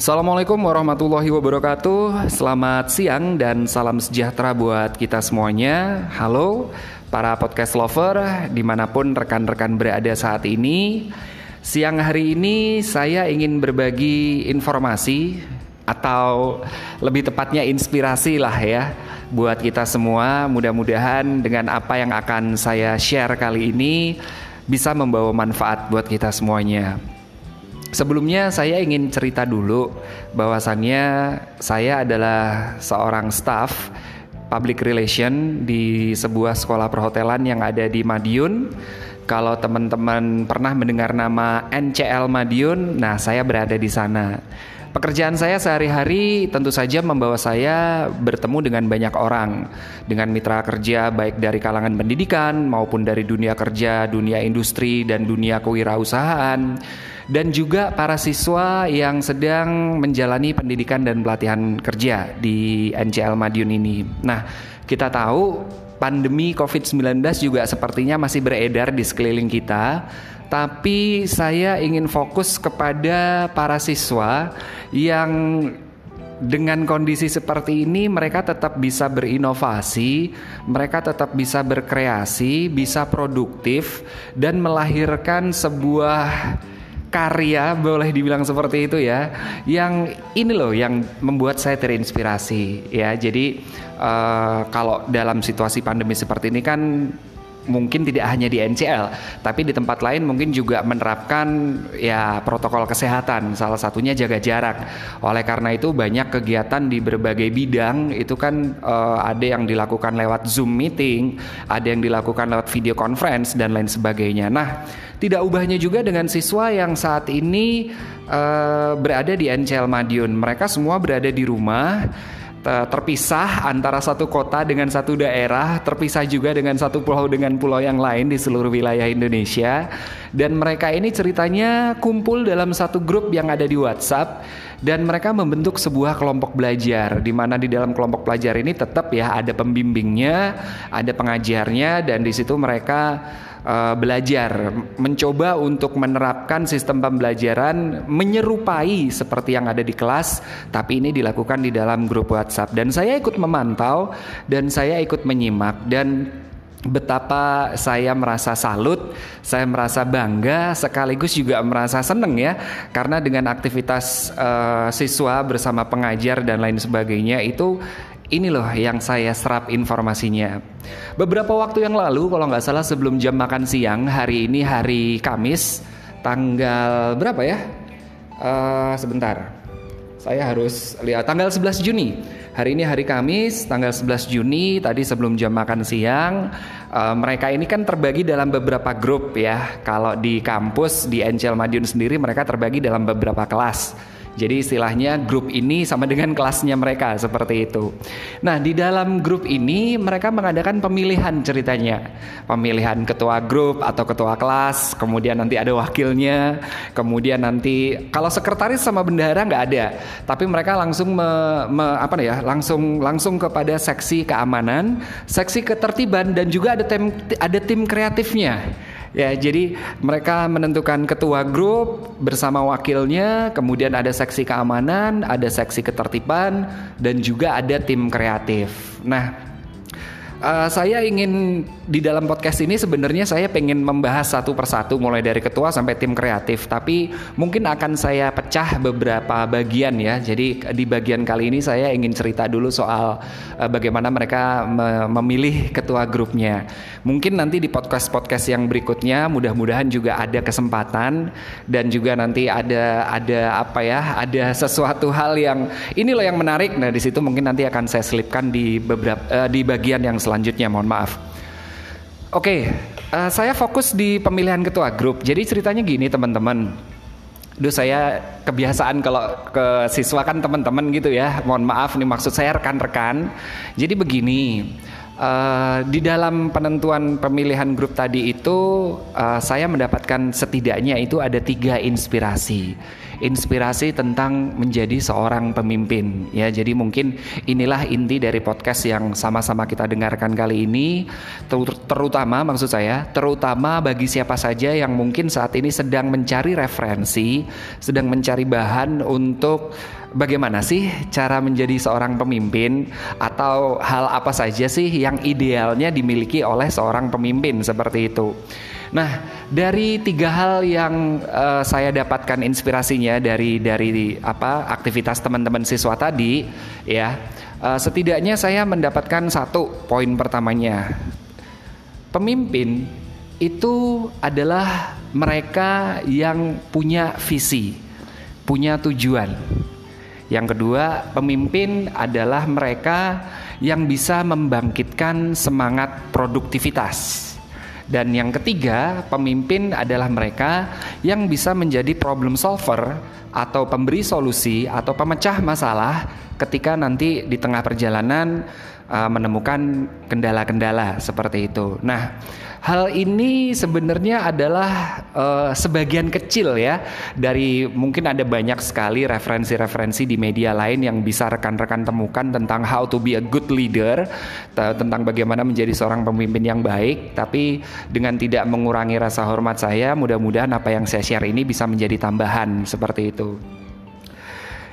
Assalamualaikum warahmatullahi wabarakatuh. Selamat siang dan salam sejahtera buat kita semuanya. Halo para podcast lover di mana pun rekan-rekan berada saat ini. Siang hari ini saya ingin berbagi informasi Atau lebih tepatnya inspirasi lah ya Buat kita semua. Mudah-mudahan dengan apa yang akan saya share kali ini Bisa membawa manfaat buat kita semuanya Sebelumnya saya ingin cerita dulu bahwasannya saya adalah seorang staff public relation di sebuah sekolah perhotelan yang ada di Madiun. Kalau teman-teman pernah mendengar nama NCL Madiun, nah saya berada di sana. Pekerjaan saya sehari-hari tentu saja membawa saya bertemu dengan banyak orang, dengan mitra kerja baik dari kalangan pendidikan maupun dari dunia kerja, dunia industri, dan dunia kewirausahaan dan juga para siswa yang sedang menjalani pendidikan dan pelatihan kerja di NCL Madiun ini. Nah, kita tahu pandemi COVID-19 juga sepertinya masih beredar di sekeliling kita, tapi saya ingin fokus kepada para siswa yang dengan kondisi seperti ini mereka tetap bisa berinovasi, mereka tetap bisa berkreasi, bisa produktif dan melahirkan sebuah karya boleh dibilang seperti itu ya yang ini loh yang membuat saya terinspirasi ya. Jadi uh, kalau dalam situasi pandemi seperti ini kan mungkin tidak hanya di NCL, tapi di tempat lain mungkin juga menerapkan ya protokol kesehatan. Salah satunya jaga jarak. Oleh karena itu banyak kegiatan di berbagai bidang itu kan uh, ada yang dilakukan lewat Zoom meeting, ada yang dilakukan lewat video conference dan lain sebagainya. Nah, tidak ubahnya juga dengan siswa yang saat ini uh, berada di NCL Madiun. Mereka semua berada di rumah terpisah antara satu kota dengan satu daerah, terpisah juga dengan satu pulau dengan pulau yang lain di seluruh wilayah Indonesia. Dan mereka ini ceritanya kumpul dalam satu grup yang ada di WhatsApp dan mereka membentuk sebuah kelompok belajar di mana di dalam kelompok belajar ini tetap ya ada pembimbingnya, ada pengajarnya dan di situ mereka uh, belajar, mencoba untuk menerapkan sistem pembelajaran menyerupai seperti yang ada di kelas, tapi ini dilakukan di dalam grup WhatsApp. Dan saya ikut memantau dan saya ikut menyimak dan betapa saya merasa salut, saya merasa bangga, sekaligus juga merasa seneng ya, karena dengan aktivitas uh, siswa bersama pengajar dan lain sebagainya itu ini loh yang saya serap informasinya. Beberapa waktu yang lalu, kalau nggak salah sebelum jam makan siang, hari ini hari Kamis, tanggal berapa ya? Uh, sebentar, saya harus lihat tanggal 11 Juni. Hari ini hari Kamis, tanggal 11 Juni. Tadi sebelum jam makan siang, uh, mereka ini kan terbagi dalam beberapa grup ya. Kalau di kampus di Angel Madiun sendiri, mereka terbagi dalam beberapa kelas. Jadi istilahnya grup ini sama dengan kelasnya mereka seperti itu. Nah, di dalam grup ini mereka mengadakan pemilihan ceritanya. Pemilihan ketua grup atau ketua kelas, kemudian nanti ada wakilnya, kemudian nanti kalau sekretaris sama bendahara nggak ada, tapi mereka langsung me, me, apa ya, langsung langsung kepada seksi keamanan, seksi ketertiban dan juga ada tim ada tim kreatifnya. Ya, jadi mereka menentukan ketua grup bersama wakilnya, kemudian ada seksi keamanan, ada seksi ketertiban, dan juga ada tim kreatif. Nah, uh, saya ingin di dalam podcast ini sebenarnya saya pengen membahas satu persatu mulai dari ketua sampai tim kreatif. Tapi mungkin akan saya pecah beberapa bagian ya. Jadi di bagian kali ini saya ingin cerita dulu soal uh, bagaimana mereka me memilih ketua grupnya. Mungkin nanti di podcast-podcast yang berikutnya mudah-mudahan juga ada kesempatan dan juga nanti ada ada apa ya ada sesuatu hal yang ini loh yang menarik. Nah di situ mungkin nanti akan saya selipkan di beberapa uh, di bagian yang selanjutnya mohon maaf. Oke, uh, saya fokus di pemilihan ketua grup. Jadi ceritanya gini teman-teman. Duh saya kebiasaan kalau ke siswa kan teman-teman gitu ya. Mohon maaf nih maksud saya rekan-rekan. Jadi begini, Uh, di dalam penentuan pemilihan grup tadi itu uh, saya mendapatkan setidaknya itu ada tiga inspirasi inspirasi tentang menjadi seorang pemimpin ya jadi mungkin inilah inti dari podcast yang sama-sama kita dengarkan kali ini ter terutama maksud saya terutama bagi siapa saja yang mungkin saat ini sedang mencari referensi sedang mencari bahan untuk bagaimana sih cara menjadi seorang pemimpin atau hal apa saja sih yang idealnya dimiliki oleh seorang pemimpin seperti itu. Nah, dari tiga hal yang uh, saya dapatkan inspirasinya dari dari apa aktivitas teman-teman siswa tadi, ya, uh, setidaknya saya mendapatkan satu poin pertamanya. Pemimpin itu adalah mereka yang punya visi, punya tujuan. Yang kedua, pemimpin adalah mereka yang bisa membangkitkan semangat produktivitas. Dan yang ketiga, pemimpin adalah mereka yang bisa menjadi problem solver atau pemberi solusi atau pemecah masalah ketika nanti di tengah perjalanan uh, menemukan kendala-kendala seperti itu. Nah, Hal ini sebenarnya adalah uh, sebagian kecil ya dari mungkin ada banyak sekali referensi-referensi di media lain yang bisa rekan-rekan temukan tentang how to be a good leader, tentang bagaimana menjadi seorang pemimpin yang baik, tapi dengan tidak mengurangi rasa hormat saya, mudah-mudahan apa yang saya share ini bisa menjadi tambahan seperti itu.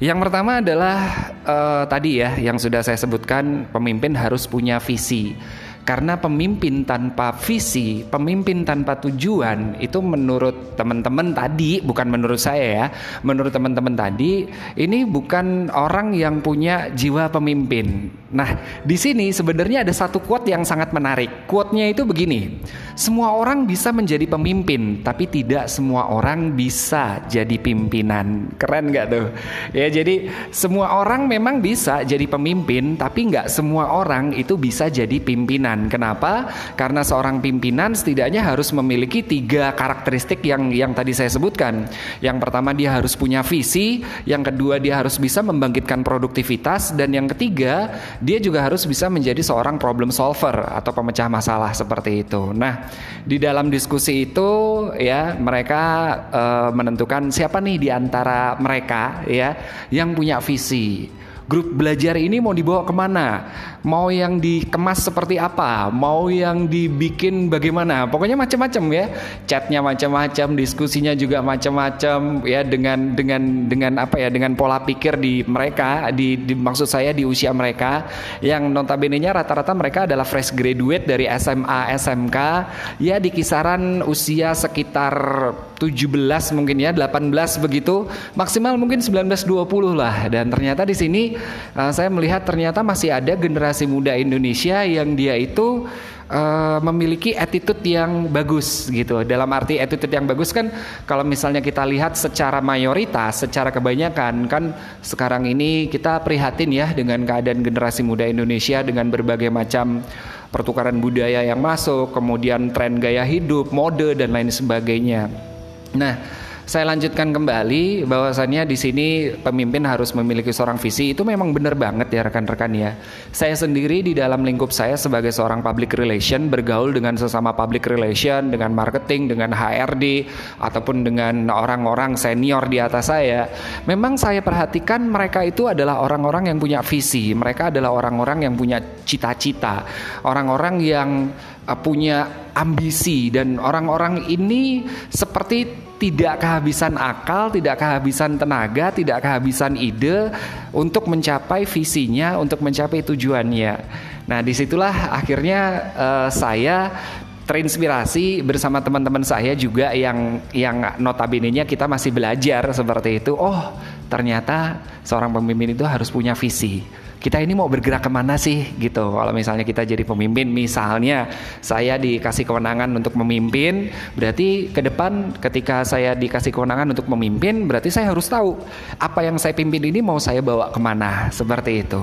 Yang pertama adalah uh, tadi ya yang sudah saya sebutkan pemimpin harus punya visi. Karena pemimpin tanpa visi, pemimpin tanpa tujuan itu menurut teman-teman tadi, bukan menurut saya ya, menurut teman-teman tadi, ini bukan orang yang punya jiwa pemimpin. Nah, di sini sebenarnya ada satu quote yang sangat menarik. Quote-nya itu begini: Semua orang bisa menjadi pemimpin, tapi tidak semua orang bisa jadi pimpinan. Keren nggak tuh? Ya, jadi semua orang memang bisa jadi pemimpin, tapi nggak semua orang itu bisa jadi pimpinan. Kenapa? Karena seorang pimpinan setidaknya harus memiliki tiga karakteristik yang yang tadi saya sebutkan. Yang pertama dia harus punya visi, yang kedua dia harus bisa membangkitkan produktivitas, dan yang ketiga dia juga harus bisa menjadi seorang problem solver atau pemecah masalah seperti itu. Nah, di dalam diskusi itu ya mereka uh, menentukan siapa nih di antara mereka ya yang punya visi grup belajar ini mau dibawa ke mana? Mau yang dikemas seperti apa, mau yang dibikin bagaimana, pokoknya macam-macam ya. Chatnya macam-macam, diskusinya juga macam-macam ya dengan dengan dengan apa ya, dengan pola pikir di mereka, di, di maksud saya di usia mereka. Yang notabene-nya rata-rata mereka adalah fresh graduate dari SMA, SMK, ya di kisaran usia sekitar 17 mungkin ya, 18 begitu, maksimal mungkin 19 20 lah. Dan ternyata di sini uh, saya melihat ternyata masih ada generasi muda Indonesia yang dia itu uh, memiliki attitude yang bagus gitu. Dalam arti attitude yang bagus kan kalau misalnya kita lihat secara mayoritas, secara kebanyakan kan sekarang ini kita prihatin ya dengan keadaan generasi muda Indonesia dengan berbagai macam pertukaran budaya yang masuk, kemudian tren gaya hidup, mode dan lain sebagainya. Nah, saya lanjutkan kembali bahwasannya di sini pemimpin harus memiliki seorang visi itu memang benar banget ya rekan-rekan ya. Saya sendiri di dalam lingkup saya sebagai seorang public relation bergaul dengan sesama public relation, dengan marketing, dengan HRD ataupun dengan orang-orang senior di atas saya. Memang saya perhatikan mereka itu adalah orang-orang yang punya visi, mereka adalah orang-orang yang punya cita-cita, orang-orang yang punya ambisi dan orang-orang ini seperti tidak kehabisan akal, tidak kehabisan tenaga, tidak kehabisan ide untuk mencapai visinya, untuk mencapai tujuannya. Nah, di situlah akhirnya uh, saya terinspirasi bersama teman-teman saya juga yang yang notabene-nya kita masih belajar seperti itu. Oh, ternyata seorang pemimpin itu harus punya visi kita ini mau bergerak ke mana sih? Gitu. Kalau misalnya kita jadi pemimpin misalnya saya dikasih kewenangan untuk memimpin berarti ke depan ketika saya dikasih kewenangan untuk memimpin berarti saya harus tahu apa yang saya pimpin ini mau saya bawa ke mana. Seperti itu.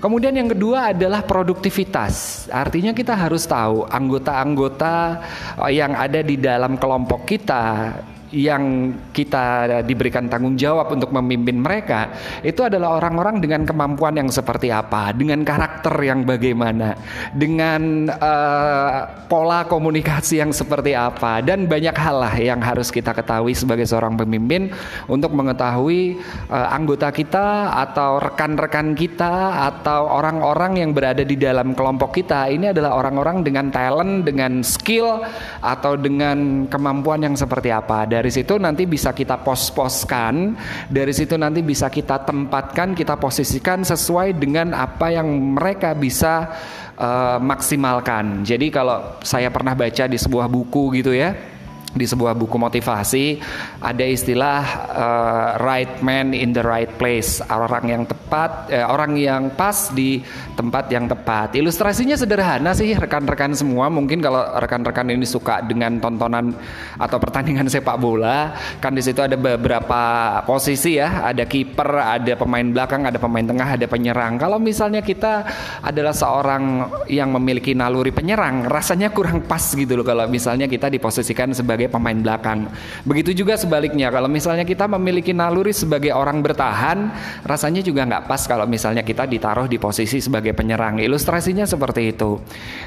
Kemudian yang kedua adalah produktivitas. Artinya kita harus tahu anggota-anggota yang ada di dalam kelompok kita yang kita diberikan tanggung jawab untuk memimpin mereka itu adalah orang-orang dengan kemampuan yang seperti apa, dengan karakter yang bagaimana, dengan uh, pola komunikasi yang seperti apa dan banyak hal lah yang harus kita ketahui sebagai seorang pemimpin untuk mengetahui uh, anggota kita atau rekan-rekan kita atau orang-orang yang berada di dalam kelompok kita ini adalah orang-orang dengan talent, dengan skill atau dengan kemampuan yang seperti apa. Dari situ nanti bisa kita pos-poskan, dari situ nanti bisa kita tempatkan, kita posisikan sesuai dengan apa yang mereka bisa uh, maksimalkan. Jadi kalau saya pernah baca di sebuah buku gitu ya, di sebuah buku motivasi ada istilah uh, right man in the right place. Orang yang tepat eh, orang yang pas di tempat yang tepat. Ilustrasinya sederhana sih rekan-rekan semua. Mungkin kalau rekan-rekan ini suka dengan tontonan atau pertandingan sepak bola kan di situ ada beberapa posisi ya. Ada kiper ada pemain belakang ada pemain tengah ada penyerang. Kalau misalnya kita adalah seorang yang memiliki naluri penyerang rasanya kurang pas gitu loh kalau misalnya kita diposisikan sebagai sebagai pemain belakang. Begitu juga sebaliknya, kalau misalnya kita memiliki naluri sebagai orang bertahan, rasanya juga nggak pas kalau misalnya kita ditaruh di posisi sebagai penyerang. Ilustrasinya seperti itu.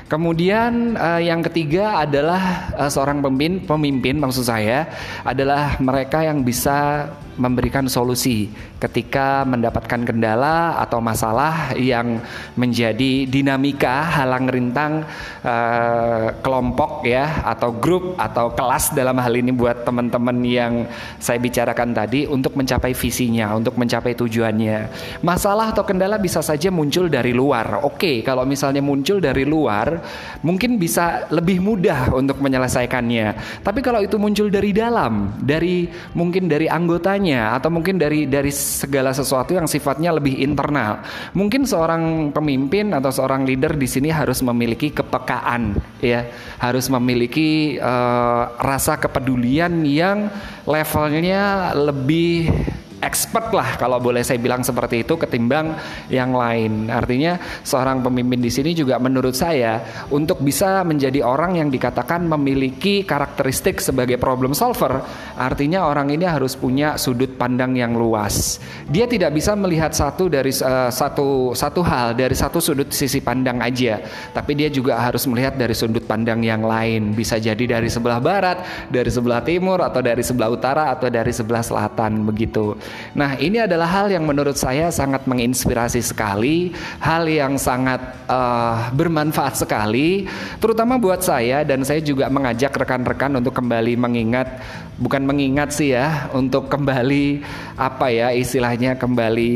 Kemudian uh, yang ketiga adalah uh, seorang pemimpin, pemimpin maksud saya adalah mereka yang bisa memberikan solusi ketika mendapatkan kendala atau masalah yang menjadi dinamika halang rintang uh, kelompok ya atau grup atau kelas dalam hal ini buat teman-teman yang saya bicarakan tadi untuk mencapai visinya, untuk mencapai tujuannya. Masalah atau kendala bisa saja muncul dari luar. Oke, kalau misalnya muncul dari luar, mungkin bisa lebih mudah untuk menyelesaikannya. Tapi kalau itu muncul dari dalam, dari mungkin dari anggotanya atau mungkin dari dari segala sesuatu yang sifatnya lebih internal. Mungkin seorang pemimpin atau seorang leader di sini harus memiliki kepekaan ya, harus memiliki uh, rasa kepedulian yang levelnya lebih expert lah kalau boleh saya bilang seperti itu ketimbang yang lain. Artinya seorang pemimpin di sini juga menurut saya untuk bisa menjadi orang yang dikatakan memiliki karakteristik sebagai problem solver, artinya orang ini harus punya sudut pandang yang luas. Dia tidak bisa melihat satu dari uh, satu satu hal dari satu sudut sisi pandang aja, tapi dia juga harus melihat dari sudut pandang yang lain. Bisa jadi dari sebelah barat, dari sebelah timur atau dari sebelah utara atau dari sebelah selatan begitu. Nah, ini adalah hal yang menurut saya sangat menginspirasi sekali, hal yang sangat uh, bermanfaat sekali, terutama buat saya dan saya juga mengajak rekan-rekan untuk kembali mengingat, bukan mengingat sih ya, untuk kembali apa ya istilahnya kembali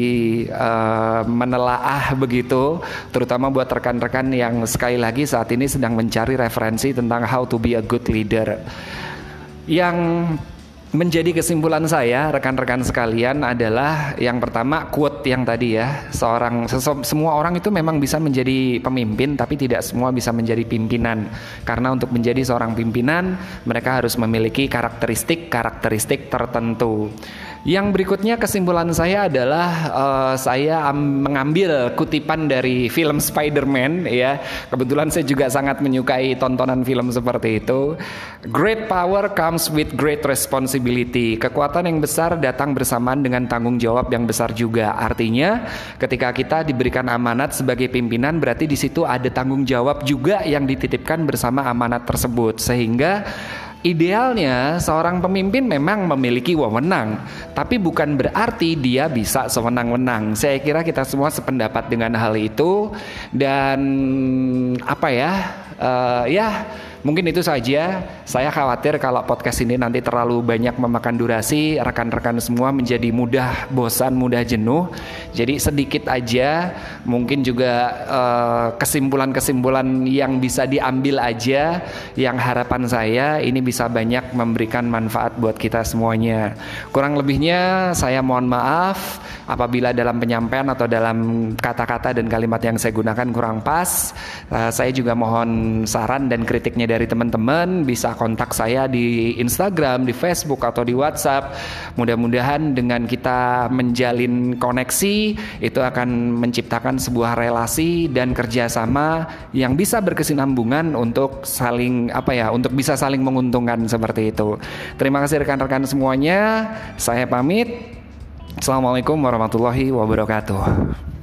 uh, menelaah begitu, terutama buat rekan-rekan yang sekali lagi saat ini sedang mencari referensi tentang how to be a good leader. Yang menjadi kesimpulan saya rekan-rekan sekalian adalah yang pertama quote yang tadi ya seorang semua orang itu memang bisa menjadi pemimpin tapi tidak semua bisa menjadi pimpinan. Karena untuk menjadi seorang pimpinan mereka harus memiliki karakteristik-karakteristik tertentu yang berikutnya kesimpulan saya adalah uh, saya mengambil kutipan dari film Spider-Man ya. Kebetulan saya juga sangat menyukai tontonan film seperti itu. Great power comes with great responsibility. Kekuatan yang besar datang bersamaan dengan tanggung jawab yang besar juga. Artinya, ketika kita diberikan amanat sebagai pimpinan berarti di situ ada tanggung jawab juga yang dititipkan bersama amanat tersebut. Sehingga Idealnya seorang pemimpin memang memiliki wewenang, tapi bukan berarti dia bisa sewenang-wenang. Saya kira kita semua sependapat dengan hal itu dan apa ya? Uh, ya Mungkin itu saja. Saya khawatir kalau podcast ini nanti terlalu banyak memakan durasi, rekan-rekan semua menjadi mudah bosan, mudah jenuh. Jadi sedikit aja, mungkin juga eh, kesimpulan-kesimpulan uh, yang bisa diambil aja. Yang harapan saya ini bisa banyak memberikan manfaat buat kita semuanya. Kurang lebihnya saya mohon maaf apabila dalam penyampaian atau dalam kata-kata dan kalimat yang saya gunakan kurang pas. Uh, saya juga mohon saran dan kritiknya dari teman-teman bisa kontak saya di Instagram, di Facebook atau di WhatsApp. Mudah-mudahan dengan kita menjalin koneksi itu akan menciptakan sebuah relasi dan kerjasama yang bisa berkesinambungan untuk saling apa ya, untuk bisa saling menguntungkan seperti itu. Terima kasih rekan-rekan semuanya. Saya pamit. Assalamualaikum warahmatullahi wabarakatuh.